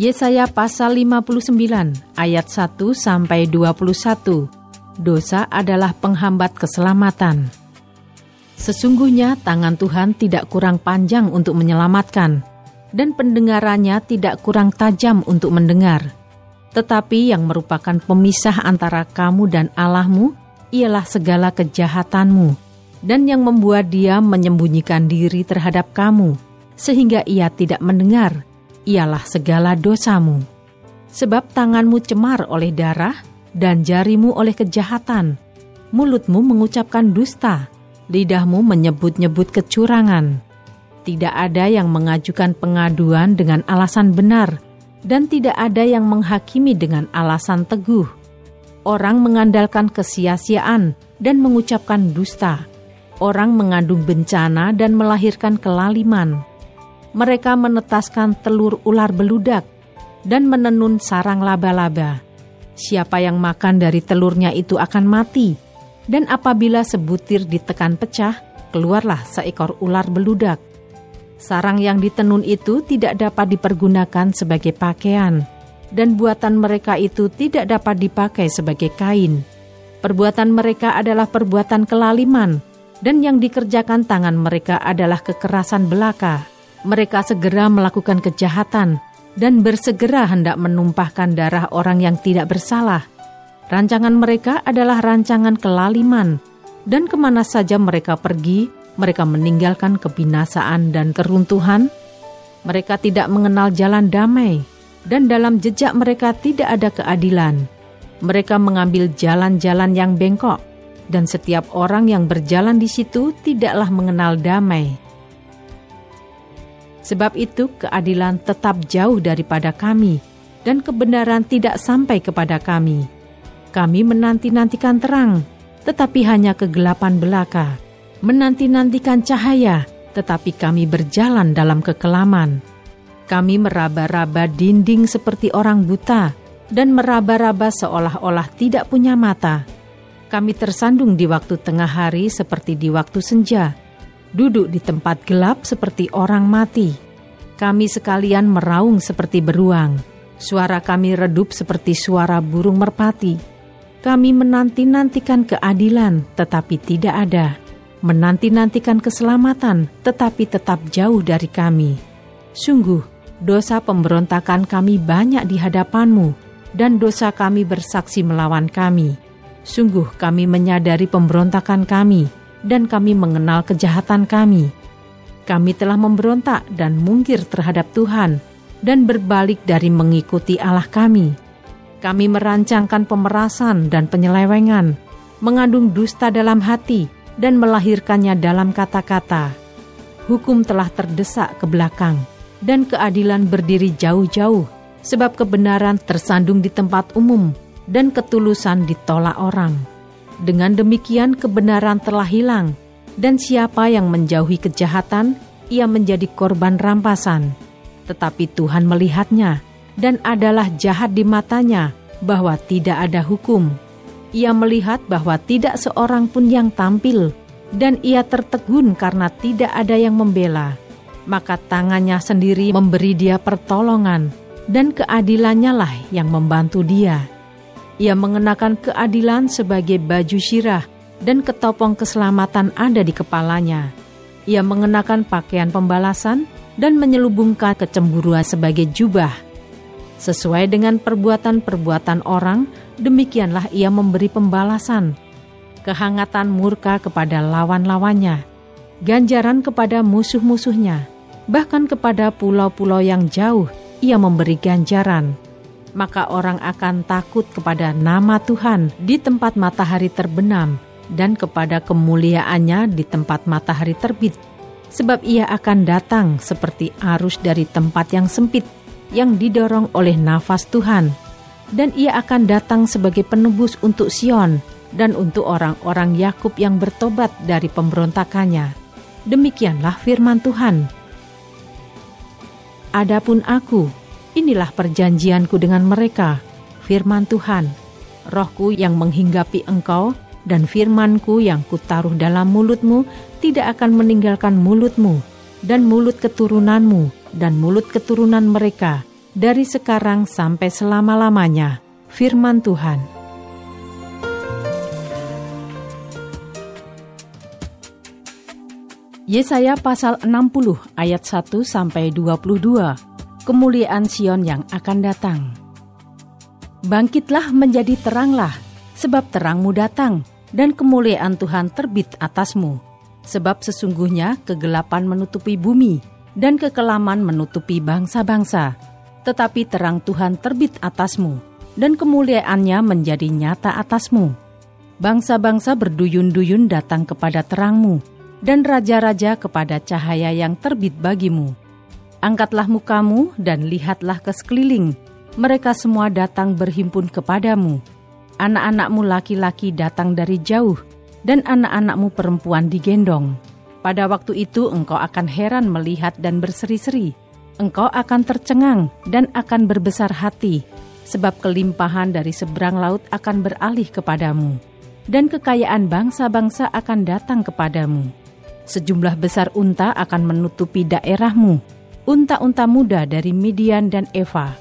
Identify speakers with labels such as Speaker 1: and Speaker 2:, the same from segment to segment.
Speaker 1: Yesaya pasal 59 ayat 1 sampai 21. Dosa adalah penghambat keselamatan. Sesungguhnya tangan Tuhan tidak kurang panjang untuk menyelamatkan dan pendengarannya tidak kurang tajam untuk mendengar. Tetapi yang merupakan pemisah antara kamu dan Allahmu ialah segala kejahatanmu dan yang membuat dia menyembunyikan diri terhadap kamu sehingga ia tidak mendengar ialah segala dosamu. Sebab tanganmu cemar oleh darah dan jarimu oleh kejahatan. Mulutmu mengucapkan dusta, lidahmu menyebut-nyebut kecurangan. Tidak ada yang mengajukan pengaduan dengan alasan benar, dan tidak ada yang menghakimi dengan alasan teguh. Orang mengandalkan kesia-siaan dan mengucapkan dusta. Orang mengandung bencana dan melahirkan kelaliman mereka menetaskan telur ular beludak dan menenun sarang laba-laba. Siapa yang makan dari telurnya itu akan mati, dan apabila sebutir ditekan pecah, keluarlah seekor ular beludak. Sarang yang ditenun itu tidak dapat dipergunakan sebagai pakaian, dan buatan mereka itu tidak dapat dipakai sebagai kain. Perbuatan mereka adalah perbuatan kelaliman, dan yang dikerjakan tangan mereka adalah kekerasan belaka mereka segera melakukan kejahatan dan bersegera hendak menumpahkan darah orang yang tidak bersalah. Rancangan mereka adalah rancangan kelaliman, dan ke mana saja mereka pergi, mereka meninggalkan kebinasaan dan keruntuhan. Mereka tidak mengenal jalan damai, dan dalam jejak mereka tidak ada keadilan. Mereka mengambil jalan-jalan yang bengkok, dan setiap orang yang berjalan di situ tidaklah mengenal damai. Sebab itu keadilan tetap jauh daripada kami, dan kebenaran tidak sampai kepada kami. Kami menanti-nantikan terang, tetapi hanya kegelapan belaka. Menanti-nantikan cahaya, tetapi kami berjalan dalam kekelaman. Kami meraba-raba dinding seperti orang buta, dan meraba-raba seolah-olah tidak punya mata. Kami tersandung di waktu tengah hari seperti di waktu senja, duduk di tempat gelap seperti orang mati. Kami sekalian meraung seperti beruang, suara kami redup seperti suara burung merpati. Kami menanti-nantikan keadilan, tetapi tidak ada. Menanti-nantikan keselamatan, tetapi tetap jauh dari kami. Sungguh, dosa pemberontakan kami banyak di hadapanmu, dan dosa kami bersaksi melawan kami. Sungguh kami menyadari pemberontakan kami, dan kami mengenal kejahatan kami. Kami telah memberontak dan mungkir terhadap Tuhan dan berbalik dari mengikuti Allah kami. Kami merancangkan pemerasan dan penyelewengan, mengandung dusta dalam hati dan melahirkannya dalam kata-kata. Hukum telah terdesak ke belakang dan keadilan berdiri jauh-jauh sebab kebenaran tersandung di tempat umum dan ketulusan ditolak orang. Dengan demikian kebenaran telah hilang, dan siapa yang menjauhi kejahatan, ia menjadi korban rampasan. Tetapi Tuhan melihatnya, dan adalah jahat di matanya bahwa tidak ada hukum. Ia melihat bahwa tidak seorang pun yang tampil, dan ia tertegun karena tidak ada yang membela. Maka tangannya sendiri memberi dia pertolongan, dan keadilannya lah yang membantu dia. Ia mengenakan keadilan sebagai baju syirah dan ketopong keselamatan ada di kepalanya. Ia mengenakan pakaian pembalasan dan menyelubungkan kecemburuan sebagai jubah. Sesuai dengan perbuatan-perbuatan orang, demikianlah ia memberi pembalasan. Kehangatan murka kepada lawan-lawannya, ganjaran kepada musuh-musuhnya, bahkan kepada pulau-pulau yang jauh ia memberi ganjaran maka orang akan takut kepada nama Tuhan di tempat matahari terbenam dan kepada kemuliaannya di tempat matahari terbit. sebab ia akan datang seperti arus dari tempat yang sempit yang didorong oleh nafas Tuhan, dan ia akan datang sebagai penebus untuk Sion dan untuk orang-orang Yakub yang bertobat dari pemberontakannya. Demikianlah firman Tuhan. Adapun aku, inilah perjanjianku dengan mereka, firman Tuhan. Rohku yang menghinggapi engkau dan firmanku yang kutaruh dalam mulutmu tidak akan meninggalkan mulutmu dan mulut keturunanmu dan mulut keturunan mereka dari sekarang sampai selama-lamanya. Firman Tuhan. Yesaya pasal 60 ayat 1 sampai 22. Kemuliaan Sion yang akan datang. Bangkitlah menjadi teranglah, sebab terangmu datang dan kemuliaan Tuhan terbit atasmu. Sebab sesungguhnya kegelapan menutupi bumi dan kekelaman menutupi bangsa-bangsa. Tetapi terang Tuhan terbit atasmu dan kemuliaannya menjadi nyata atasmu. Bangsa-bangsa berduyun-duyun datang kepada terangmu dan raja-raja kepada cahaya yang terbit bagimu. Angkatlah mukamu dan lihatlah ke sekeliling. Mereka semua datang berhimpun kepadamu. Anak-anakmu laki-laki datang dari jauh, dan anak-anakmu perempuan digendong. Pada waktu itu engkau akan heran melihat dan berseri-seri. Engkau akan tercengang dan akan berbesar hati, sebab kelimpahan dari seberang laut akan beralih kepadamu, dan kekayaan bangsa-bangsa akan datang kepadamu Sejumlah besar unta akan menutupi daerahmu, unta-unta muda dari Midian dan Eva.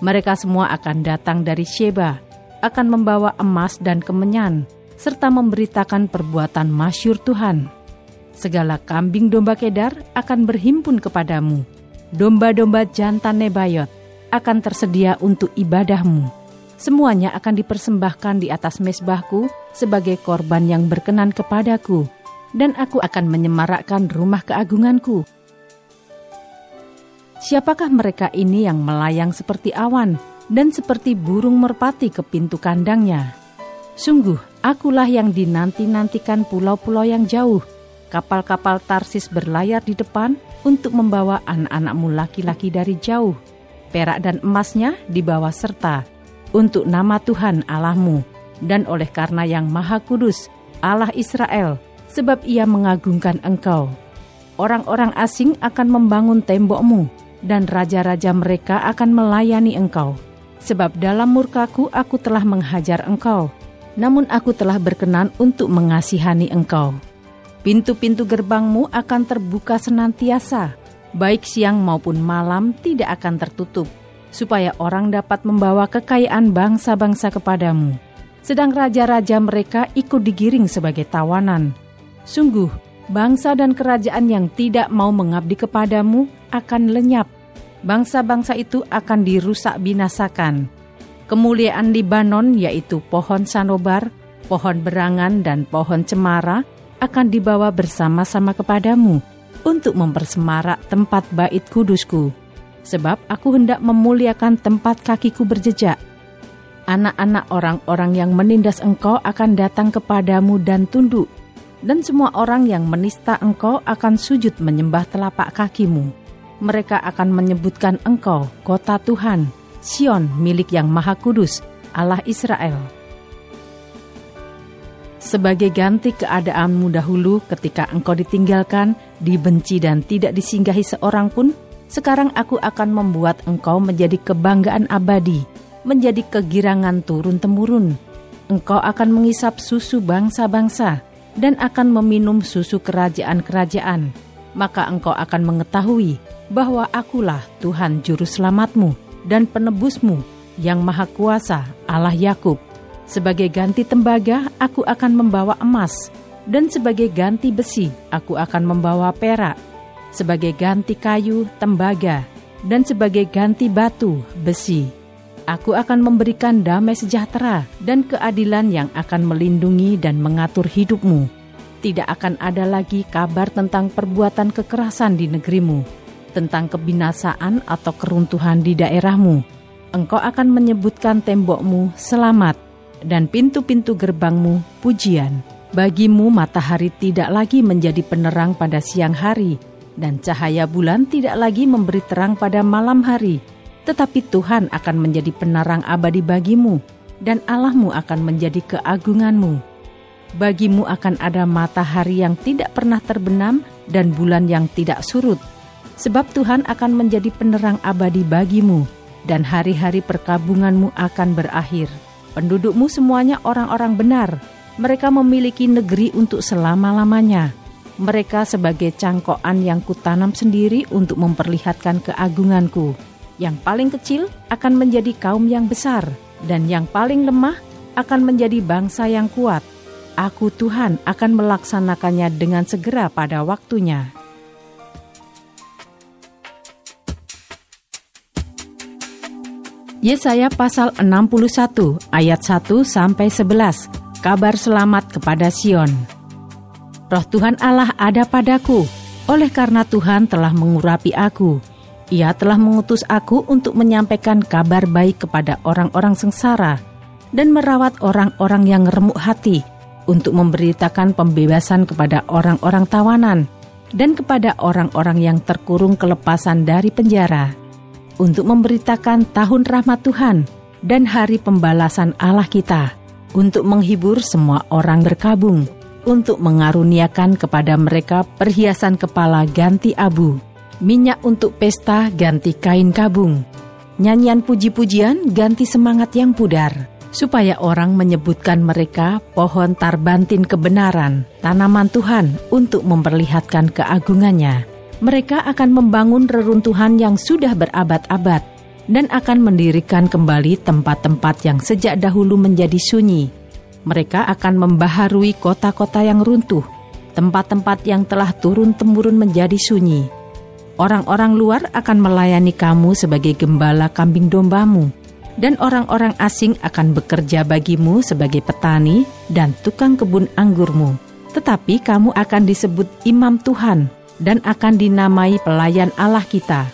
Speaker 1: Mereka semua akan datang dari Sheba, akan membawa emas dan kemenyan, serta memberitakan perbuatan masyur Tuhan. Segala kambing domba kedar akan berhimpun kepadamu. Domba-domba jantan Nebayot akan tersedia untuk ibadahmu. Semuanya akan dipersembahkan di atas mesbahku sebagai korban yang berkenan kepadaku dan aku akan menyemarakkan rumah keagunganku. Siapakah mereka ini yang melayang seperti awan dan seperti burung merpati ke pintu kandangnya? Sungguh, akulah yang dinanti-nantikan pulau-pulau yang jauh. Kapal-kapal Tarsis berlayar di depan untuk membawa anak-anakmu laki-laki dari jauh. Perak dan emasnya dibawa serta untuk nama Tuhan Allahmu dan oleh karena yang Maha Kudus, Allah Israel, sebab ia mengagungkan engkau. Orang-orang asing akan membangun tembokmu, dan raja-raja mereka akan melayani engkau. Sebab dalam murkaku aku telah menghajar engkau, namun aku telah berkenan untuk mengasihani engkau. Pintu-pintu gerbangmu akan terbuka senantiasa, baik siang maupun malam tidak akan tertutup, supaya orang dapat membawa kekayaan bangsa-bangsa kepadamu. Sedang raja-raja mereka ikut digiring sebagai tawanan Sungguh, bangsa dan kerajaan yang tidak mau mengabdi kepadamu akan lenyap. Bangsa-bangsa itu akan dirusak binasakan. Kemuliaan Libanon yaitu pohon sanobar, pohon berangan, dan pohon cemara akan dibawa bersama-sama kepadamu untuk mempersemarak tempat bait kudusku. Sebab aku hendak memuliakan tempat kakiku berjejak. Anak-anak orang-orang yang menindas engkau akan datang kepadamu dan tunduk dan semua orang yang menista engkau akan sujud menyembah telapak kakimu. Mereka akan menyebutkan engkau kota Tuhan, Sion milik yang maha kudus, Allah Israel. Sebagai ganti keadaanmu dahulu ketika engkau ditinggalkan, dibenci dan tidak disinggahi seorang pun, sekarang aku akan membuat engkau menjadi kebanggaan abadi, menjadi kegirangan turun-temurun. Engkau akan mengisap susu bangsa-bangsa, dan akan meminum susu kerajaan-kerajaan, maka engkau akan mengetahui bahwa akulah Tuhan Juru Selamatmu dan penebusmu yang Maha Kuasa Allah Yakub. Sebagai ganti tembaga, aku akan membawa emas, dan sebagai ganti besi, aku akan membawa perak. Sebagai ganti kayu, tembaga, dan sebagai ganti batu, besi Aku akan memberikan damai sejahtera dan keadilan yang akan melindungi dan mengatur hidupmu. Tidak akan ada lagi kabar tentang perbuatan kekerasan di negerimu, tentang kebinasaan atau keruntuhan di daerahmu. Engkau akan menyebutkan tembokmu selamat dan pintu-pintu gerbangmu pujian. Bagimu matahari tidak lagi menjadi penerang pada siang hari, dan cahaya bulan tidak lagi memberi terang pada malam hari. Tetapi Tuhan akan menjadi penerang abadi bagimu, dan Allahmu akan menjadi keagunganmu. Bagimu akan ada matahari yang tidak pernah terbenam dan bulan yang tidak surut. Sebab Tuhan akan menjadi penerang abadi bagimu, dan hari-hari perkabunganmu akan berakhir. Pendudukmu semuanya orang-orang benar, mereka memiliki negeri untuk selama-lamanya. Mereka sebagai cangkokan yang kutanam sendiri untuk memperlihatkan keagunganku. Yang paling kecil akan menjadi kaum yang besar, dan yang paling lemah akan menjadi bangsa yang kuat. Aku Tuhan akan melaksanakannya dengan segera pada waktunya. Yesaya pasal 61 ayat 1 sampai 11 kabar selamat kepada Sion. Roh Tuhan Allah ada padaku, oleh karena Tuhan telah mengurapi aku. Ia telah mengutus aku untuk menyampaikan kabar baik kepada orang-orang sengsara dan merawat orang-orang yang remuk hati, untuk memberitakan pembebasan kepada orang-orang tawanan dan kepada orang-orang yang terkurung kelepasan dari penjara, untuk memberitakan tahun rahmat Tuhan dan hari pembalasan Allah kita untuk menghibur semua orang berkabung, untuk mengaruniakan kepada mereka perhiasan kepala ganti abu, minyak untuk pesta ganti kain kabung, nyanyian puji-pujian ganti semangat yang pudar, supaya orang menyebutkan mereka pohon tarbantin kebenaran, tanaman Tuhan untuk memperlihatkan keagungannya. Mereka akan membangun reruntuhan yang sudah berabad-abad, dan akan mendirikan kembali tempat-tempat yang sejak dahulu menjadi sunyi. Mereka akan membaharui kota-kota yang runtuh, tempat-tempat yang telah turun-temurun menjadi sunyi. Orang-orang luar akan melayani kamu sebagai gembala kambing dombamu, dan orang-orang asing akan bekerja bagimu sebagai petani dan tukang kebun anggurmu. Tetapi kamu akan disebut imam Tuhan dan akan dinamai pelayan Allah kita.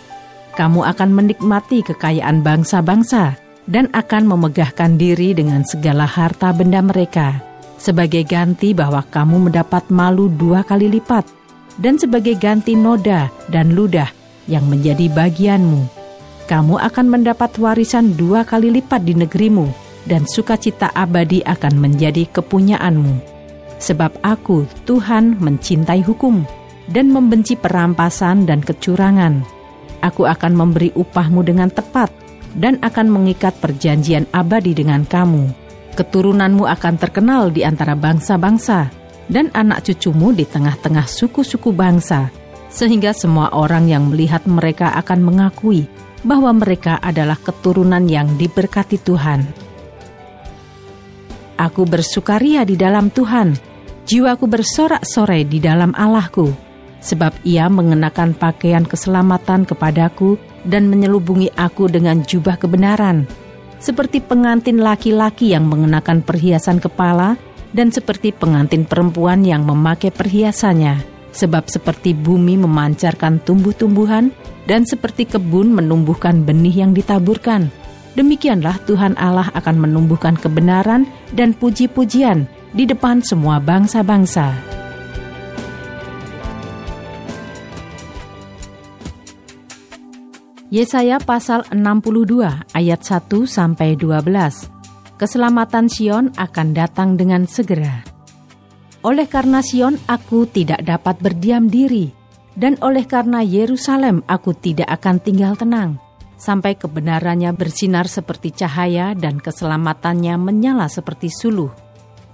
Speaker 1: Kamu akan menikmati kekayaan bangsa-bangsa dan akan memegahkan diri dengan segala harta benda mereka, sebagai ganti bahwa kamu mendapat malu dua kali lipat, dan sebagai ganti noda dan ludah yang menjadi bagianmu. Kamu akan mendapat warisan dua kali lipat di negerimu, dan sukacita abadi akan menjadi kepunyaanmu. Sebab aku, Tuhan, mencintai hukum dan membenci perampasan dan kecurangan Aku akan memberi upahmu dengan tepat dan akan mengikat perjanjian abadi dengan kamu. Keturunanmu akan terkenal di antara bangsa-bangsa dan anak cucumu di tengah-tengah suku-suku bangsa, sehingga semua orang yang melihat mereka akan mengakui bahwa mereka adalah keturunan yang diberkati Tuhan. Aku bersukaria di dalam Tuhan, jiwaku bersorak-sorai di dalam Allahku sebab ia mengenakan pakaian keselamatan kepadaku dan menyelubungi aku dengan jubah kebenaran, seperti pengantin laki-laki yang mengenakan perhiasan kepala dan seperti pengantin perempuan yang memakai perhiasannya, sebab seperti bumi memancarkan tumbuh-tumbuhan dan seperti kebun menumbuhkan benih yang ditaburkan. Demikianlah Tuhan Allah akan menumbuhkan kebenaran dan puji-pujian di depan semua bangsa-bangsa. Yesaya pasal 62 ayat 1 sampai 12. Keselamatan Sion akan datang dengan segera. Oleh karena Sion aku tidak dapat berdiam diri. Dan oleh karena Yerusalem aku tidak akan tinggal tenang. Sampai kebenarannya bersinar seperti cahaya dan keselamatannya menyala seperti suluh.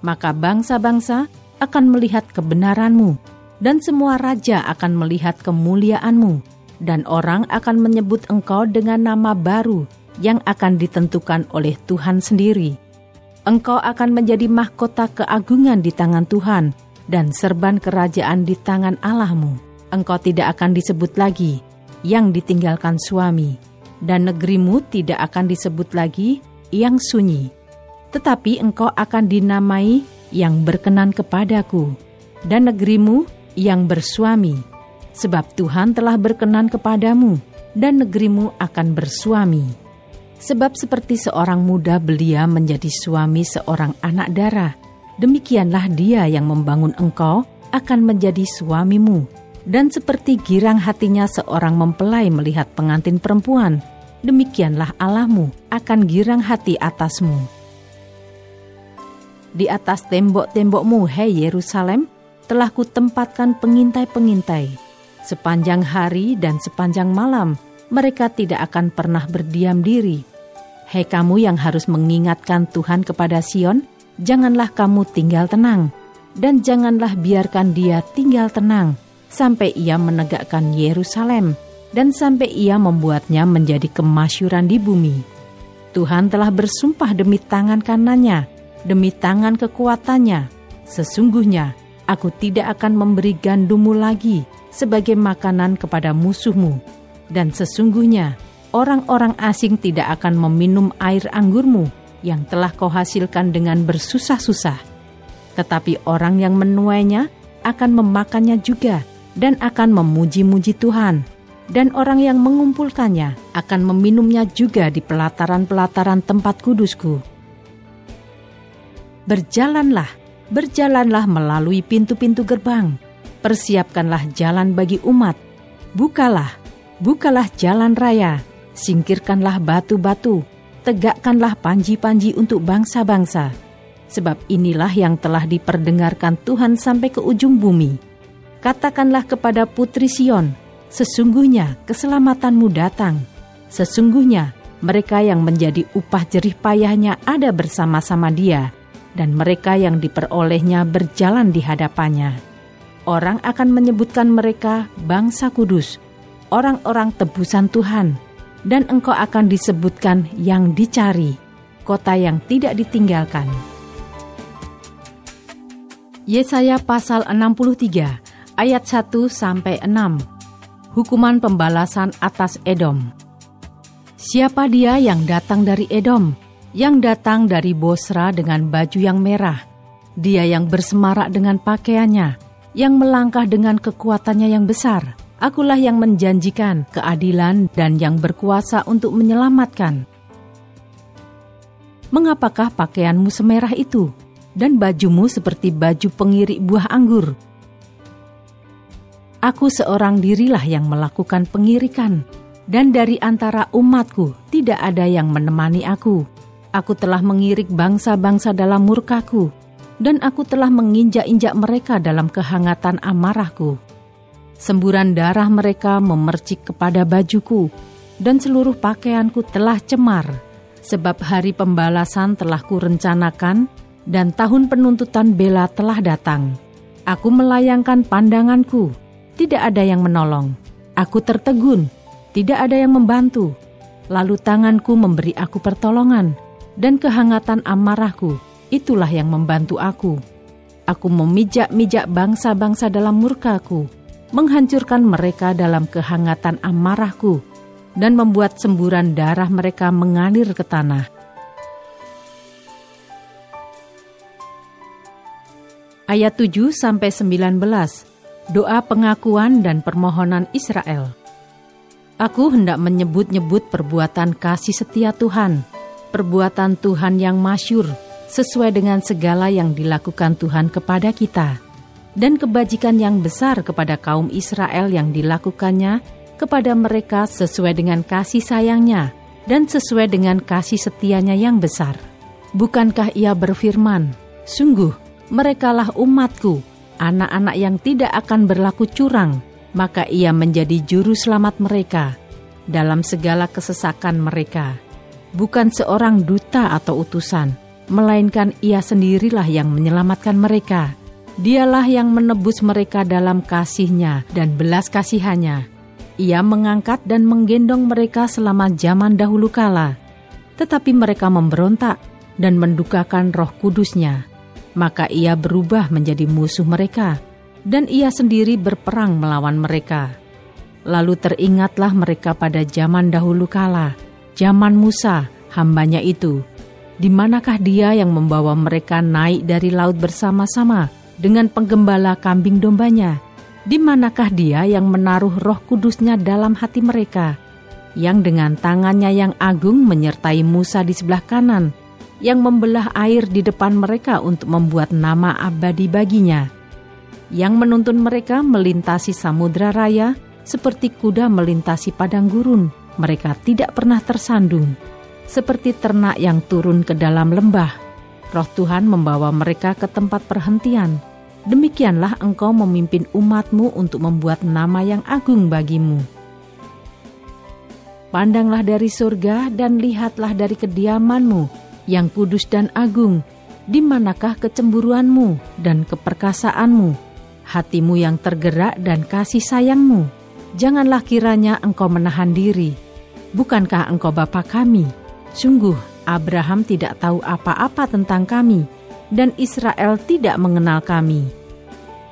Speaker 1: Maka bangsa-bangsa akan melihat kebenaranmu. Dan semua raja akan melihat kemuliaanmu. Dan orang akan menyebut engkau dengan nama baru yang akan ditentukan oleh Tuhan sendiri. Engkau akan menjadi mahkota keagungan di tangan Tuhan dan serban kerajaan di tangan Allahmu. Engkau tidak akan disebut lagi yang ditinggalkan suami, dan negerimu tidak akan disebut lagi yang sunyi. Tetapi engkau akan dinamai yang berkenan kepadaku, dan negerimu yang bersuami sebab Tuhan telah berkenan kepadamu, dan negerimu akan bersuami. Sebab seperti seorang muda belia menjadi suami seorang anak darah, demikianlah dia yang membangun engkau akan menjadi suamimu. Dan seperti girang hatinya seorang mempelai melihat pengantin perempuan, demikianlah Allahmu akan girang hati atasmu. Di atas tembok-tembokmu, hei Yerusalem, telah kutempatkan pengintai-pengintai. Sepanjang hari dan sepanjang malam, mereka tidak akan pernah berdiam diri. Hei kamu yang harus mengingatkan Tuhan kepada Sion, janganlah kamu tinggal tenang, dan janganlah biarkan dia tinggal tenang, sampai ia menegakkan Yerusalem, dan sampai ia membuatnya menjadi kemasyuran di bumi. Tuhan telah bersumpah demi tangan kanannya, demi tangan kekuatannya. Sesungguhnya, Aku tidak akan memberi gandummu lagi sebagai makanan kepada musuhmu, dan sesungguhnya orang-orang asing tidak akan meminum air anggurmu yang telah kau hasilkan dengan bersusah-susah. Tetapi orang yang menuainya akan memakannya juga dan akan memuji-muji Tuhan. Dan orang yang mengumpulkannya akan meminumnya juga di pelataran-pelataran tempat kudusku. Berjalanlah berjalanlah melalui pintu-pintu gerbang, persiapkanlah jalan bagi umat, bukalah, bukalah jalan raya, singkirkanlah batu-batu, tegakkanlah panji-panji untuk bangsa-bangsa. Sebab inilah yang telah diperdengarkan Tuhan sampai ke ujung bumi. Katakanlah kepada Putri Sion, sesungguhnya keselamatanmu datang. Sesungguhnya mereka yang menjadi upah jerih payahnya ada bersama-sama dia dan mereka yang diperolehnya berjalan di hadapannya. Orang akan menyebutkan mereka bangsa kudus, orang-orang tebusan Tuhan, dan engkau akan disebutkan yang dicari, kota yang tidak ditinggalkan. Yesaya pasal 63 ayat 1 sampai 6. Hukuman pembalasan atas Edom. Siapa dia yang datang dari Edom? yang datang dari Bosra dengan baju yang merah, dia yang bersemarak dengan pakaiannya, yang melangkah dengan kekuatannya yang besar. Akulah yang menjanjikan keadilan dan yang berkuasa untuk menyelamatkan. Mengapakah pakaianmu semerah itu dan bajumu seperti baju pengirik buah anggur? Aku seorang dirilah yang melakukan pengirikan, dan dari antara umatku tidak ada yang menemani aku Aku telah mengirik bangsa-bangsa dalam murkaku, dan aku telah menginjak-injak mereka dalam kehangatan amarahku. Semburan darah mereka memercik kepada bajuku, dan seluruh pakaianku telah cemar, sebab hari pembalasan telah kurencanakan, dan tahun penuntutan bela telah datang. Aku melayangkan pandanganku, tidak ada yang menolong. Aku tertegun, tidak ada yang membantu. Lalu tanganku memberi aku pertolongan, dan kehangatan amarahku, itulah yang membantu aku. Aku memijak-mijak bangsa-bangsa dalam murkaku, menghancurkan mereka dalam kehangatan amarahku, dan membuat semburan darah mereka mengalir ke tanah. Ayat 7 sampai 19. Doa pengakuan dan permohonan Israel. Aku hendak menyebut-nyebut perbuatan kasih setia Tuhan perbuatan Tuhan yang masyur sesuai dengan segala yang dilakukan Tuhan kepada kita, dan kebajikan yang besar kepada kaum Israel yang dilakukannya kepada mereka sesuai dengan kasih sayangnya dan sesuai dengan kasih setianya yang besar. Bukankah ia berfirman, Sungguh, merekalah umatku, anak-anak yang tidak akan berlaku curang, maka ia menjadi juru selamat mereka dalam segala kesesakan mereka.' bukan seorang duta atau utusan, melainkan ia sendirilah yang menyelamatkan mereka. Dialah yang menebus mereka dalam kasihnya dan belas kasihannya. Ia mengangkat dan menggendong mereka selama zaman dahulu kala. Tetapi mereka memberontak dan mendukakan roh kudusnya. Maka ia berubah menjadi musuh mereka, dan ia sendiri berperang melawan mereka. Lalu teringatlah mereka pada zaman dahulu kala, zaman Musa, hambanya itu. Di manakah dia yang membawa mereka naik dari laut bersama-sama dengan penggembala kambing dombanya? Di manakah dia yang menaruh roh kudusnya dalam hati mereka? Yang dengan tangannya yang agung menyertai Musa di sebelah kanan, yang membelah air di depan mereka untuk membuat nama abadi baginya, yang menuntun mereka melintasi samudra raya seperti kuda melintasi padang gurun. Mereka tidak pernah tersandung, seperti ternak yang turun ke dalam lembah. Roh Tuhan membawa mereka ke tempat perhentian. Demikianlah engkau memimpin umatmu untuk membuat nama yang agung bagimu. Pandanglah dari surga dan lihatlah dari kediamanmu yang kudus dan agung. Di manakah kecemburuanmu dan keperkasaanmu, hatimu yang tergerak dan kasih sayangmu? Janganlah kiranya engkau menahan diri. Bukankah engkau Bapa kami? Sungguh, Abraham tidak tahu apa-apa tentang kami, dan Israel tidak mengenal kami.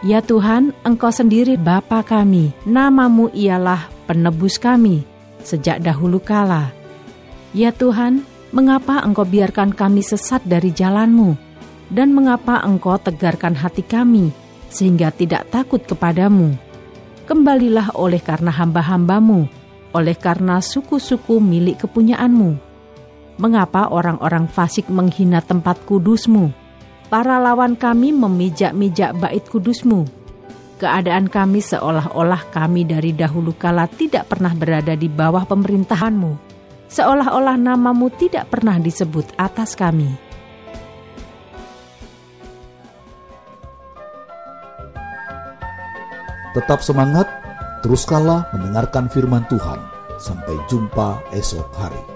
Speaker 1: Ya Tuhan, Engkau sendiri Bapa kami, namamu ialah penebus kami, sejak dahulu kala. Ya Tuhan, mengapa Engkau biarkan kami sesat dari jalanmu, dan mengapa Engkau tegarkan hati kami, sehingga tidak takut kepadamu? Kembalilah oleh karena hamba-hambamu, oleh karena suku-suku milik kepunyaanmu. Mengapa orang-orang fasik menghina tempat kudusmu? Para lawan kami memijak-mijak bait kudusmu. Keadaan kami seolah-olah kami dari dahulu kala tidak pernah berada di bawah pemerintahanmu. Seolah-olah namamu tidak pernah disebut atas kami.
Speaker 2: Tetap semangat, teruskanlah mendengarkan firman Tuhan. Sampai jumpa esok hari.